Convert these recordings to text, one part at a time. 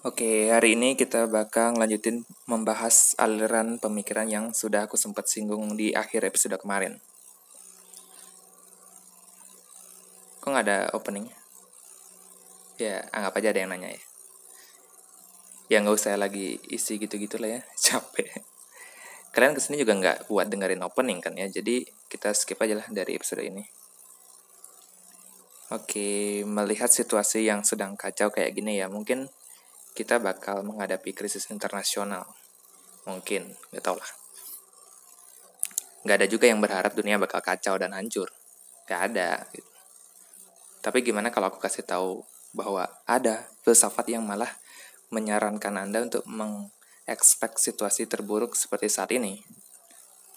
Oke, hari ini kita bakal lanjutin membahas aliran pemikiran yang sudah aku sempat singgung di akhir episode kemarin. Kok nggak ada opening? Ya, anggap aja ada yang nanya ya. Ya nggak usah lagi isi gitu-gitu lah ya, capek. Kalian ke sini juga nggak buat dengerin opening kan ya, jadi kita skip aja lah dari episode ini. Oke, melihat situasi yang sedang kacau kayak gini ya, mungkin kita bakal menghadapi krisis internasional. Mungkin, gak tau lah. Gak ada juga yang berharap dunia bakal kacau dan hancur. Gak ada. Gitu. Tapi gimana kalau aku kasih tahu bahwa ada filsafat yang malah menyarankan Anda untuk mengekspek situasi terburuk seperti saat ini.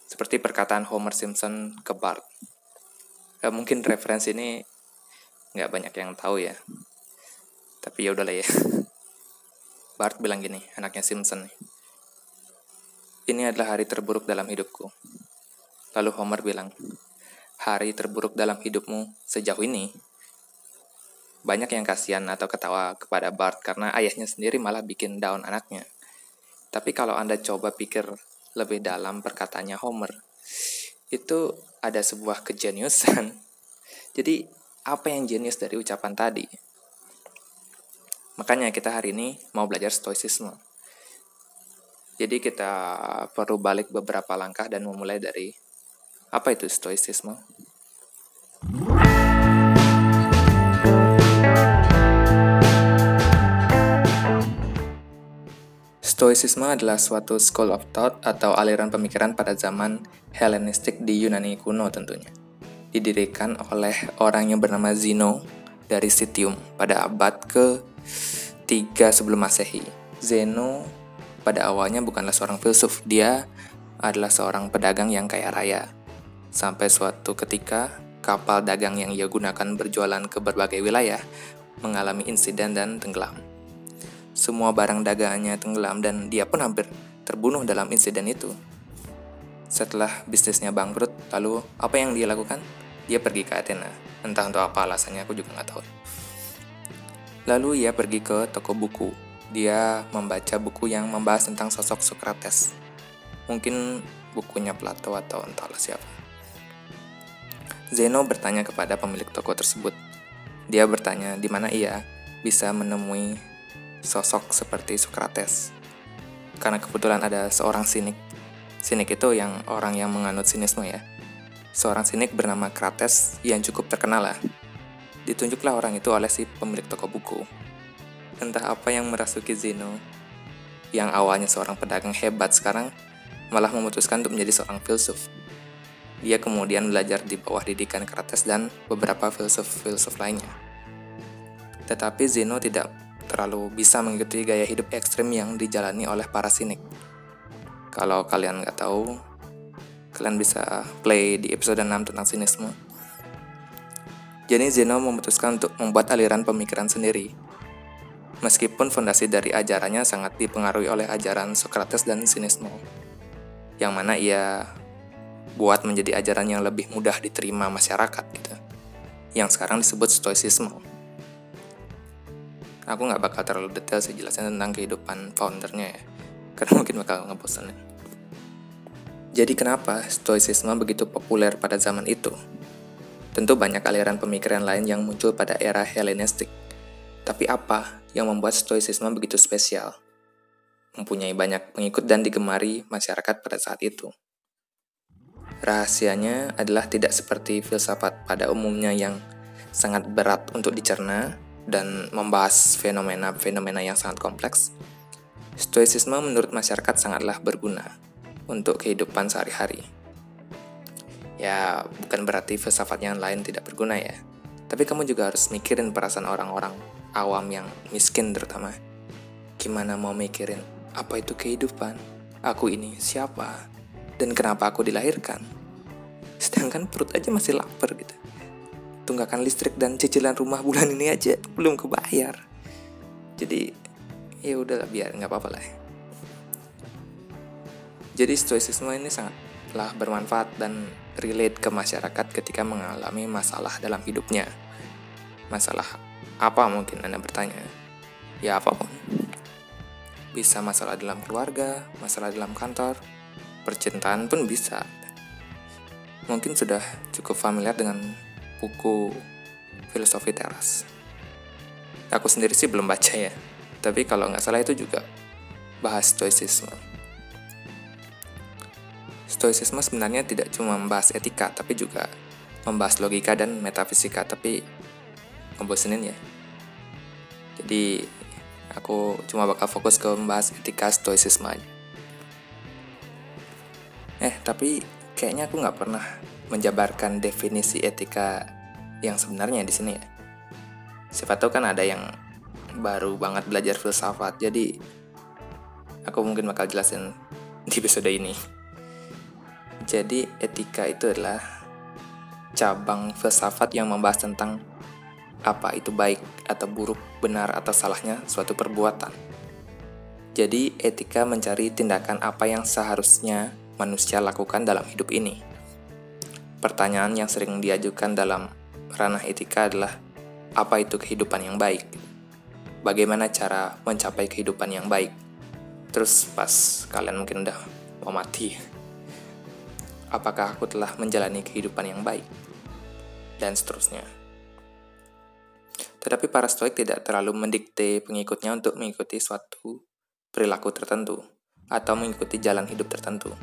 Seperti perkataan Homer Simpson ke Bart. Gak mungkin referensi ini nggak banyak yang tahu ya. Tapi ya udahlah ya. Bart bilang gini, anaknya Simpson. Ini adalah hari terburuk dalam hidupku. Lalu Homer bilang, hari terburuk dalam hidupmu sejauh ini. Banyak yang kasihan atau ketawa kepada Bart karena ayahnya sendiri malah bikin down anaknya. Tapi kalau Anda coba pikir lebih dalam perkataannya Homer, itu ada sebuah kejeniusan. Jadi, apa yang jenius dari ucapan tadi? Makanya kita hari ini mau belajar stoicisme. Jadi kita perlu balik beberapa langkah dan memulai dari apa itu stoicisme? Stoicisme adalah suatu school of thought atau aliran pemikiran pada zaman Hellenistik di Yunani kuno tentunya. Didirikan oleh orang yang bernama Zeno dari Sitium pada abad ke 3 sebelum masehi. Zeno pada awalnya bukanlah seorang filsuf, dia adalah seorang pedagang yang kaya raya. Sampai suatu ketika, kapal dagang yang ia gunakan berjualan ke berbagai wilayah mengalami insiden dan tenggelam. Semua barang dagangannya tenggelam dan dia pun hampir terbunuh dalam insiden itu. Setelah bisnisnya bangkrut, lalu apa yang dia lakukan? Dia pergi ke Athena. Entah untuk apa alasannya, aku juga nggak tahu. Lalu ia pergi ke toko buku. Dia membaca buku yang membahas tentang sosok Socrates. Mungkin bukunya Plato atau entahlah siapa. Zeno bertanya kepada pemilik toko tersebut. Dia bertanya di mana ia bisa menemui sosok seperti Socrates. Karena kebetulan ada seorang sinik. Sinik itu yang orang yang menganut sinisme ya. Seorang sinik bernama Krates yang cukup terkenal lah Ditunjuklah orang itu oleh si pemilik toko buku. Entah apa yang merasuki Zeno, yang awalnya seorang pedagang hebat sekarang malah memutuskan untuk menjadi seorang filsuf. Dia kemudian belajar di bawah didikan Krates dan beberapa filsuf-filsuf lainnya. Tetapi Zeno tidak terlalu bisa mengikuti gaya hidup ekstrim yang dijalani oleh para sinik. Kalau kalian nggak tahu, kalian bisa play di episode 6 tentang sinisme. Jadi Zeno memutuskan untuk membuat aliran pemikiran sendiri. Meskipun fondasi dari ajarannya sangat dipengaruhi oleh ajaran Socrates dan sinisme, yang mana ia buat menjadi ajaran yang lebih mudah diterima masyarakat gitu, yang sekarang disebut stoicisme. Aku nggak bakal terlalu detail sih jelasin tentang kehidupan foundernya ya, karena mungkin bakal ngebosan. Jadi kenapa stoicisme begitu populer pada zaman itu? Tentu banyak aliran pemikiran lain yang muncul pada era Hellenistik. Tapi apa yang membuat Stoicisme begitu spesial? Mempunyai banyak pengikut dan digemari masyarakat pada saat itu. Rahasianya adalah tidak seperti filsafat pada umumnya yang sangat berat untuk dicerna dan membahas fenomena-fenomena yang sangat kompleks. Stoicisme menurut masyarakat sangatlah berguna untuk kehidupan sehari-hari. Ya, bukan berarti filsafat yang lain tidak berguna ya. Tapi kamu juga harus mikirin perasaan orang-orang awam yang miskin terutama. Gimana mau mikirin, apa itu kehidupan? Aku ini siapa? Dan kenapa aku dilahirkan? Sedangkan perut aja masih lapar gitu. Tunggakan listrik dan cicilan rumah bulan ini aja belum kebayar. Jadi ya udahlah biar nggak apa-apa lah. Jadi stoicisme ini sangatlah bermanfaat dan relate ke masyarakat ketika mengalami masalah dalam hidupnya. Masalah apa mungkin Anda bertanya? Ya apa pun. Bisa masalah dalam keluarga, masalah dalam kantor, percintaan pun bisa. Mungkin sudah cukup familiar dengan buku Filosofi Teras. Aku sendiri sih belum baca ya, tapi kalau nggak salah itu juga bahas stoicisme. Stoicisme sebenarnya tidak cuma membahas etika, tapi juga membahas logika dan metafisika, tapi ngebosenin ya. Jadi aku cuma bakal fokus ke membahas etika stoicisme aja. Eh, tapi kayaknya aku nggak pernah menjabarkan definisi etika yang sebenarnya di sini ya. Siapa tahu kan ada yang baru banget belajar filsafat, jadi aku mungkin bakal jelasin di episode ini. Jadi etika itu adalah cabang filsafat yang membahas tentang apa itu baik atau buruk, benar atau salahnya suatu perbuatan. Jadi etika mencari tindakan apa yang seharusnya manusia lakukan dalam hidup ini. Pertanyaan yang sering diajukan dalam ranah etika adalah apa itu kehidupan yang baik? Bagaimana cara mencapai kehidupan yang baik? Terus pas kalian mungkin udah mau mati, apakah aku telah menjalani kehidupan yang baik, dan seterusnya. Tetapi para stoik tidak terlalu mendikte pengikutnya untuk mengikuti suatu perilaku tertentu atau mengikuti jalan hidup tertentu.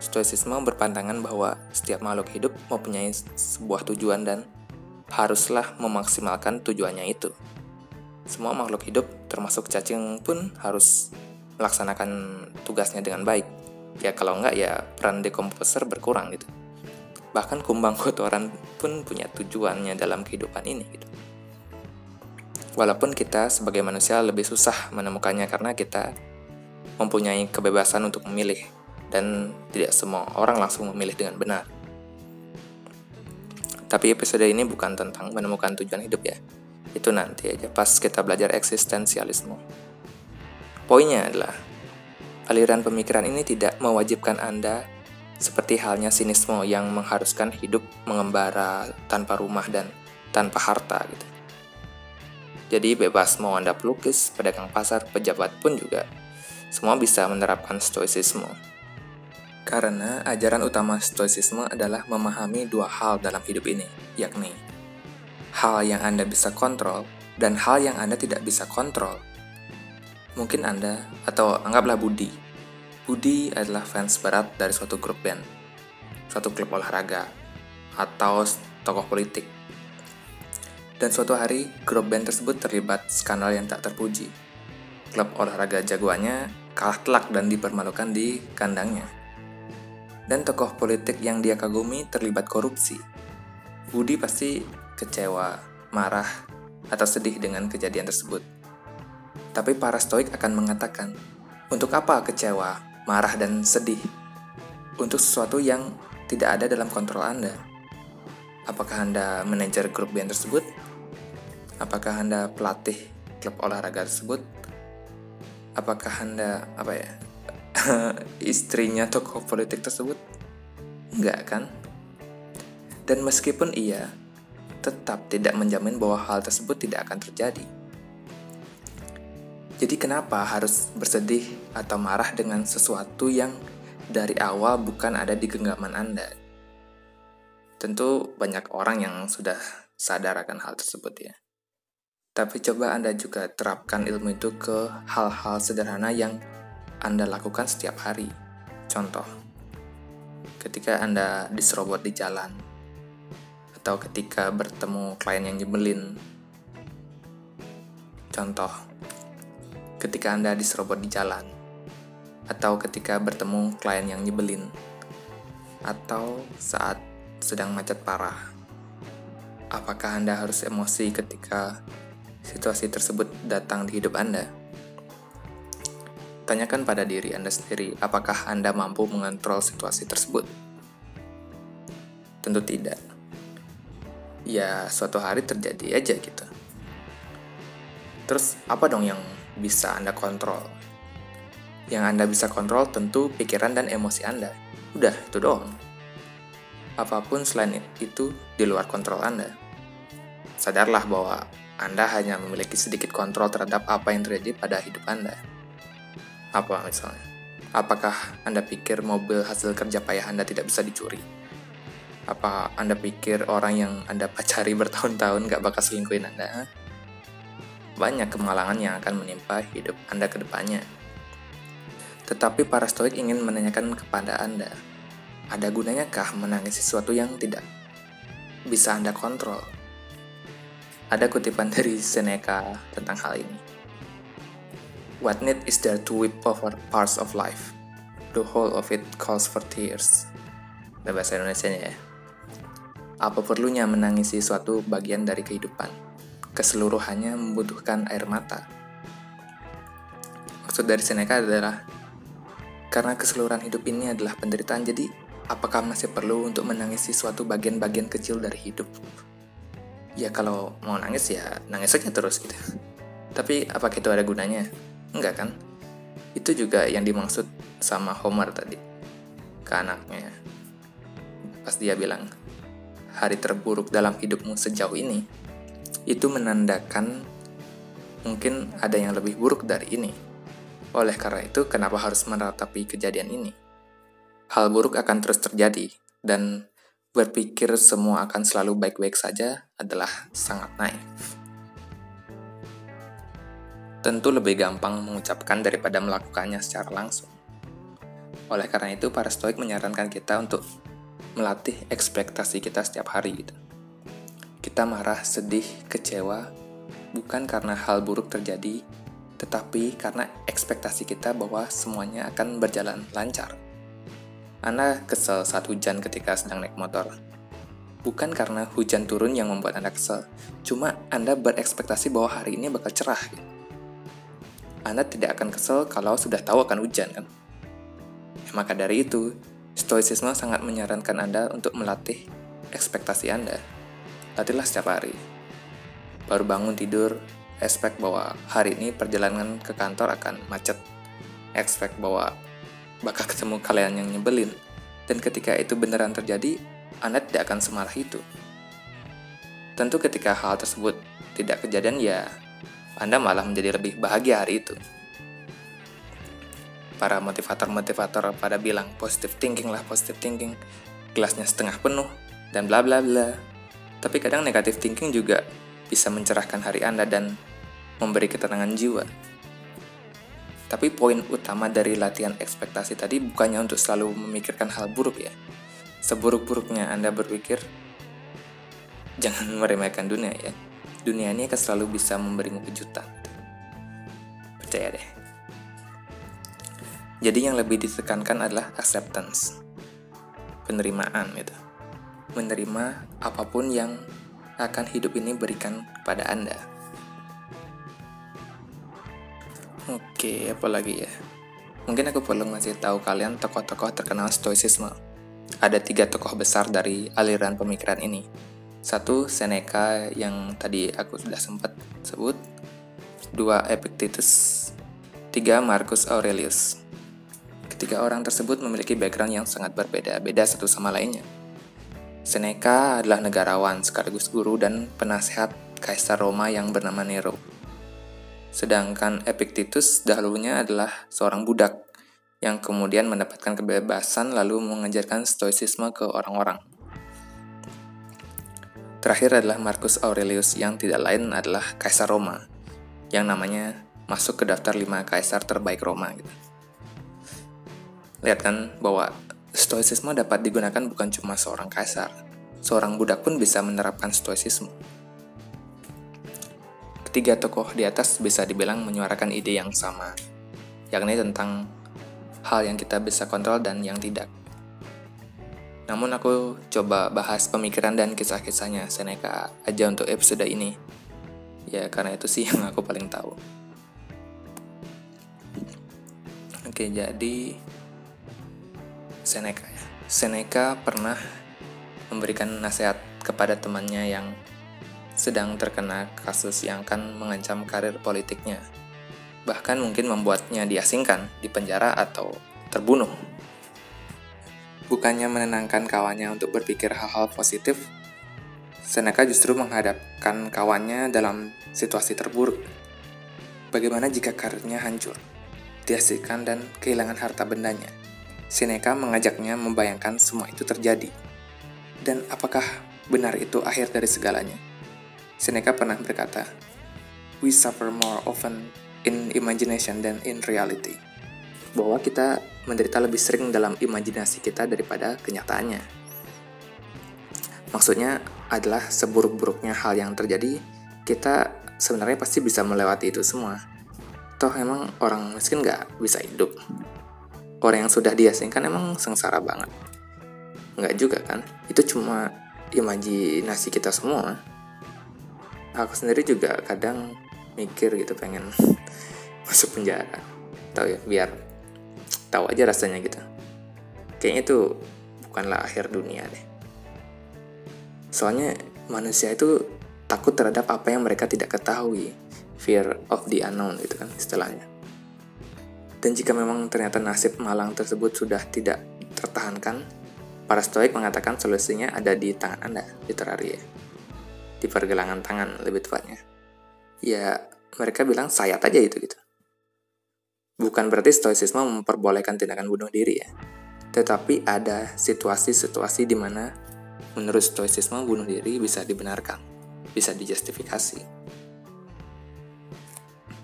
Stoicisme berpandangan bahwa setiap makhluk hidup mempunyai sebuah tujuan dan haruslah memaksimalkan tujuannya itu. Semua makhluk hidup, termasuk cacing pun harus melaksanakan tugasnya dengan baik ya kalau enggak ya peran dekomposer berkurang gitu. Bahkan kumbang kotoran pun punya tujuannya dalam kehidupan ini gitu. Walaupun kita sebagai manusia lebih susah menemukannya karena kita mempunyai kebebasan untuk memilih dan tidak semua orang langsung memilih dengan benar. Tapi episode ini bukan tentang menemukan tujuan hidup ya. Itu nanti aja pas kita belajar eksistensialisme. Poinnya adalah aliran pemikiran ini tidak mewajibkan Anda seperti halnya sinisme yang mengharuskan hidup mengembara tanpa rumah dan tanpa harta gitu. Jadi bebas mau Anda pelukis, pedagang pasar, pejabat pun juga semua bisa menerapkan stoicisme. Karena ajaran utama stoicisme adalah memahami dua hal dalam hidup ini, yakni hal yang Anda bisa kontrol dan hal yang Anda tidak bisa kontrol Mungkin Anda, atau anggaplah Budi. Budi adalah fans berat dari suatu grup band, suatu klub olahraga, atau tokoh politik. Dan suatu hari, grup band tersebut terlibat skandal yang tak terpuji. Klub olahraga jagoannya kalah telak dan dipermalukan di kandangnya. Dan tokoh politik yang dia kagumi terlibat korupsi. Budi pasti kecewa, marah, atau sedih dengan kejadian tersebut tapi para stoik akan mengatakan, untuk apa kecewa, marah, dan sedih? Untuk sesuatu yang tidak ada dalam kontrol Anda. Apakah Anda manajer grup band tersebut? Apakah Anda pelatih klub olahraga tersebut? Apakah Anda apa ya? istrinya tokoh politik tersebut? Enggak kan? Dan meskipun iya, tetap tidak menjamin bahwa hal tersebut tidak akan terjadi jadi kenapa harus bersedih atau marah dengan sesuatu yang dari awal bukan ada di genggaman Anda? Tentu banyak orang yang sudah sadar akan hal tersebut ya. Tapi coba Anda juga terapkan ilmu itu ke hal-hal sederhana yang Anda lakukan setiap hari. Contoh, ketika Anda diserobot di jalan, atau ketika bertemu klien yang nyebelin. Contoh, ketika Anda diserobot di jalan, atau ketika bertemu klien yang nyebelin, atau saat sedang macet parah. Apakah Anda harus emosi ketika situasi tersebut datang di hidup Anda? Tanyakan pada diri Anda sendiri, apakah Anda mampu mengontrol situasi tersebut? Tentu tidak. Ya, suatu hari terjadi aja gitu. Terus apa dong yang bisa Anda kontrol. Yang Anda bisa kontrol tentu pikiran dan emosi Anda. Udah, itu doang. Apa pun selain itu di luar kontrol Anda. Sadarlah bahwa Anda hanya memiliki sedikit kontrol terhadap apa yang terjadi pada hidup Anda. Apa misalnya? Apakah Anda pikir mobil hasil kerja payah Anda tidak bisa dicuri? Apa Anda pikir orang yang Anda pacari bertahun-tahun gak bakal selingkuhin Anda? Banyak kemalangan yang akan menimpa hidup Anda ke depannya. Tetapi para stoik ingin menanyakan kepada Anda, ada gunanya kah menangis sesuatu yang tidak bisa Anda kontrol? Ada kutipan dari Seneca tentang hal ini. What need is there to weep over parts of life? The whole of it calls for tears. Bahasa Indonesia ya. Apa perlunya menangisi suatu bagian dari kehidupan? Keseluruhannya membutuhkan air mata. Maksud dari Seneca adalah karena keseluruhan hidup ini adalah penderitaan, jadi apakah masih perlu untuk menangisi suatu bagian-bagian kecil dari hidup? Ya kalau mau nangis ya nangis saja terus gitu. Tapi apakah itu ada gunanya? Enggak kan? Itu juga yang dimaksud sama Homer tadi ke anaknya. Pas dia bilang, hari terburuk dalam hidupmu sejauh ini, itu menandakan mungkin ada yang lebih buruk dari ini oleh karena itu, kenapa harus meratapi kejadian ini? Hal buruk akan terus terjadi, dan berpikir semua akan selalu baik-baik saja adalah sangat naif. Tentu lebih gampang mengucapkan daripada melakukannya secara langsung. Oleh karena itu, para stoik menyarankan kita untuk melatih ekspektasi kita setiap hari gitu. Kita marah, sedih, kecewa, bukan karena hal buruk terjadi, tetapi karena ekspektasi kita bahwa semuanya akan berjalan lancar. Anda kesel saat hujan ketika sedang naik motor. Bukan karena hujan turun yang membuat Anda kesel, cuma Anda berekspektasi bahwa hari ini bakal cerah. Anda tidak akan kesel kalau sudah tahu akan hujan, kan? Ya, maka dari itu, Stoicisme sangat menyarankan Anda untuk melatih ekspektasi Anda. Latihlah setiap hari. Baru bangun tidur, expect bahwa hari ini perjalanan ke kantor akan macet. Expect bahwa bakal ketemu kalian yang nyebelin. Dan ketika itu beneran terjadi, Anda tidak akan semarah itu. Tentu ketika hal tersebut tidak kejadian ya, Anda malah menjadi lebih bahagia hari itu. Para motivator-motivator pada bilang positive thinking lah, positive thinking, gelasnya setengah penuh, dan bla bla bla. Tapi kadang negative thinking juga bisa mencerahkan hari Anda dan memberi ketenangan jiwa. Tapi poin utama dari latihan ekspektasi tadi bukannya untuk selalu memikirkan hal buruk ya. Seburuk-buruknya Anda berpikir, jangan meremehkan dunia ya. Dunia ini akan selalu bisa memberimu kejutan. Percaya deh. Jadi yang lebih ditekankan adalah acceptance. Penerimaan gitu. Menerima apa pun yang akan hidup ini berikan kepada Anda. Oke, apa lagi ya? Mungkin aku perlu ngasih tahu kalian tokoh-tokoh terkenal stoicisme. Ada tiga tokoh besar dari aliran pemikiran ini. Satu, Seneca yang tadi aku sudah sempat sebut. Dua, Epictetus. Tiga, Marcus Aurelius. Ketiga orang tersebut memiliki background yang sangat berbeda, beda satu sama lainnya. Seneca adalah negarawan sekaligus guru dan penasehat Kaisar Roma yang bernama Nero. Sedangkan Epictetus dahulunya adalah seorang budak yang kemudian mendapatkan kebebasan lalu mengajarkan stoicisme ke orang-orang. Terakhir adalah Marcus Aurelius yang tidak lain adalah Kaisar Roma, yang namanya masuk ke daftar 5 kaisar terbaik Roma. Gitu. Lihat kan bahwa stoicisme dapat digunakan bukan cuma seorang kaisar, seorang budak pun bisa menerapkan stoicisme. Ketiga tokoh di atas bisa dibilang menyuarakan ide yang sama, yakni tentang hal yang kita bisa kontrol dan yang tidak. Namun aku coba bahas pemikiran dan kisah-kisahnya Seneca aja untuk episode ini. Ya karena itu sih yang aku paling tahu. Oke, jadi Seneca ya. Seneca pernah memberikan nasihat kepada temannya yang sedang terkena kasus yang akan mengancam karir politiknya, bahkan mungkin membuatnya diasingkan, dipenjara, atau terbunuh. Bukannya menenangkan kawannya untuk berpikir hal-hal positif, Seneca justru menghadapkan kawannya dalam situasi terburuk. Bagaimana jika karirnya hancur? dihasilkan dan kehilangan harta bendanya. Seneca mengajaknya membayangkan semua itu terjadi. Dan apakah benar itu akhir dari segalanya? Seneca pernah berkata, We suffer more often in imagination than in reality. Bahwa kita menderita lebih sering dalam imajinasi kita daripada kenyataannya. Maksudnya adalah seburuk-buruknya hal yang terjadi, kita sebenarnya pasti bisa melewati itu semua. Toh emang orang miskin nggak bisa hidup orang yang sudah diasingkan emang sengsara banget. Nggak juga kan? Itu cuma imajinasi kita semua. Aku sendiri juga kadang mikir gitu pengen masuk penjara. Tahu ya biar tahu aja rasanya gitu. Kayaknya itu bukanlah akhir dunia deh. Soalnya manusia itu takut terhadap apa yang mereka tidak ketahui. Fear of the unknown gitu kan istilahnya dan jika memang ternyata nasib malang tersebut sudah tidak tertahankan, para stoik mengatakan solusinya ada di tangan Anda, literari ya. Di pergelangan tangan lebih tepatnya. Ya, mereka bilang sayat aja itu gitu. Bukan berarti stoicisme memperbolehkan tindakan bunuh diri ya. Tetapi ada situasi-situasi di mana menurut stoicisme bunuh diri bisa dibenarkan, bisa dijustifikasi.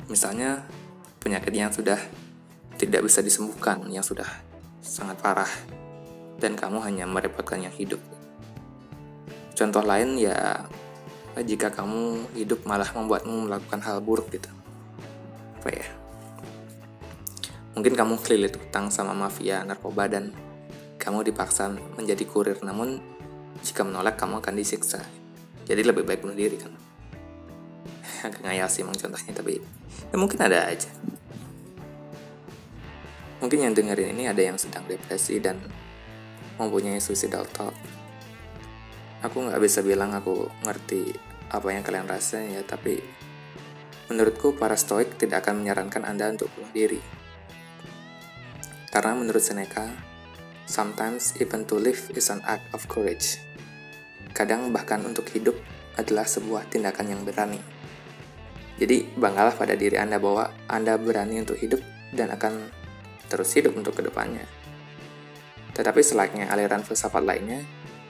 Misalnya penyakit yang sudah tidak bisa disembuhkan yang sudah sangat parah dan kamu hanya merepotkan yang hidup. Contoh lain ya jika kamu hidup malah membuatmu melakukan hal buruk gitu. Apa ya? Mungkin kamu kelilit utang sama mafia narkoba dan kamu dipaksa menjadi kurir namun jika menolak kamu akan disiksa. Jadi lebih baik bunuh diri kan. Agak ngayal sih emang contohnya tapi ya mungkin ada aja. Mungkin yang dengerin ini ada yang sedang depresi dan mempunyai suicidal thought. Aku nggak bisa bilang aku ngerti apa yang kalian rasain ya, tapi menurutku para stoik tidak akan menyarankan Anda untuk bunuh diri. Karena menurut Seneca, sometimes even to live is an act of courage. Kadang bahkan untuk hidup adalah sebuah tindakan yang berani. Jadi banggalah pada diri Anda bahwa Anda berani untuk hidup dan akan terus hidup untuk ke depannya. Tetapi selayaknya aliran filsafat lainnya,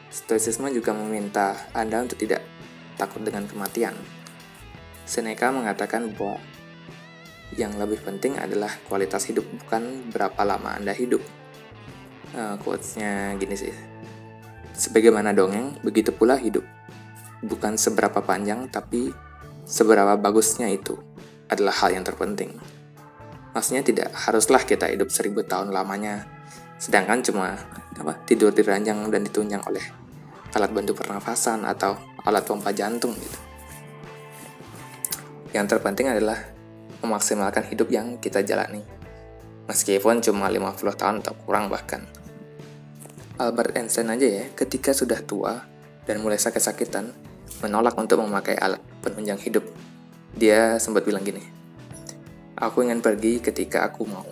Stoicisme juga meminta Anda untuk tidak takut dengan kematian. Seneca mengatakan bahwa yang lebih penting adalah kualitas hidup, bukan berapa lama Anda hidup. Uh, quotes-nya gini sih. Sebagaimana dongeng, begitu pula hidup. Bukan seberapa panjang, tapi seberapa bagusnya itu adalah hal yang terpenting. Maksudnya tidak haruslah kita hidup seribu tahun lamanya, sedangkan cuma apa tidur di ranjang dan ditunjang oleh alat bantu pernafasan atau alat pompa jantung gitu. Yang terpenting adalah memaksimalkan hidup yang kita jalani. Meskipun cuma 50 tahun atau kurang bahkan. Albert Einstein aja ya, ketika sudah tua dan mulai sakit-sakitan, menolak untuk memakai alat penunjang hidup. Dia sempat bilang gini, Aku ingin pergi ketika aku mau.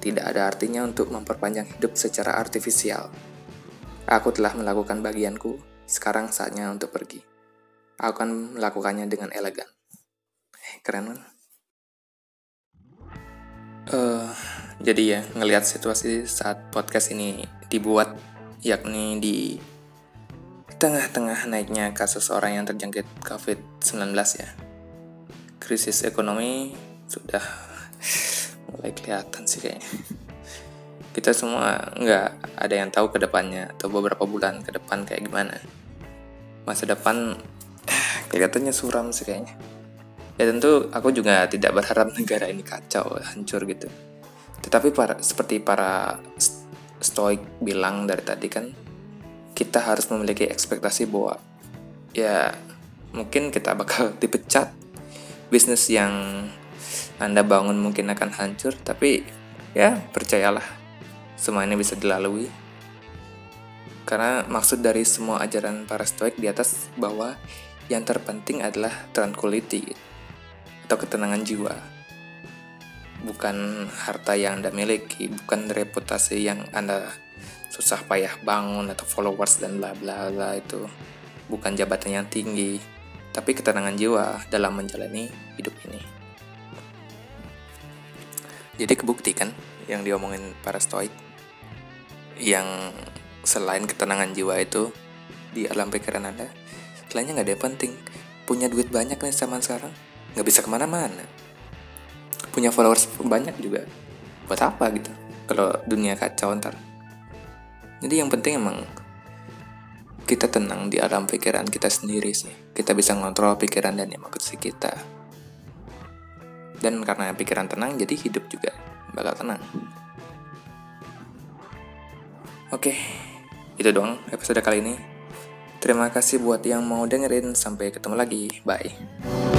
Tidak ada artinya untuk memperpanjang hidup secara artifisial. Aku telah melakukan bagianku, sekarang saatnya untuk pergi. Aku akan melakukannya dengan elegan. Eh, keren kan? Uh, jadi ya, ngelihat situasi saat podcast ini dibuat, yakni di tengah-tengah naiknya kasus orang yang terjangkit COVID-19 ya. Krisis ekonomi sudah. Mulai kelihatan sih kayaknya. Kita semua nggak ada yang tahu ke depannya atau beberapa bulan ke depan kayak gimana. Masa depan kelihatannya suram sih kayaknya. Ya tentu aku juga tidak berharap negara ini kacau hancur gitu. Tetapi para, seperti para stoik bilang dari tadi kan kita harus memiliki ekspektasi bahwa ya mungkin kita bakal dipecat bisnis yang anda bangun mungkin akan hancur, tapi ya percayalah, semua ini bisa dilalui. Karena maksud dari semua ajaran para stoik di atas bahwa yang terpenting adalah tranquility atau ketenangan jiwa. Bukan harta yang Anda miliki, bukan reputasi yang Anda susah payah bangun atau followers dan bla bla bla itu. Bukan jabatan yang tinggi, tapi ketenangan jiwa dalam menjalani hidup Jadi kebukti kan yang diomongin para stoik? Yang selain ketenangan jiwa itu di alam pikiran anda lainnya nggak ada yang penting. Punya duit banyak nih zaman sekarang nggak bisa ke mana-mana. Punya followers banyak juga. Buat apa gitu? Kalau dunia kacau ntar. Jadi yang penting emang kita tenang di alam pikiran kita sendiri sih. Kita bisa ngontrol pikiran dan emosi kita dan karena pikiran tenang jadi hidup juga bakal tenang. Oke itu doang episode kali ini. Terima kasih buat yang mau dengerin. Sampai ketemu lagi. Bye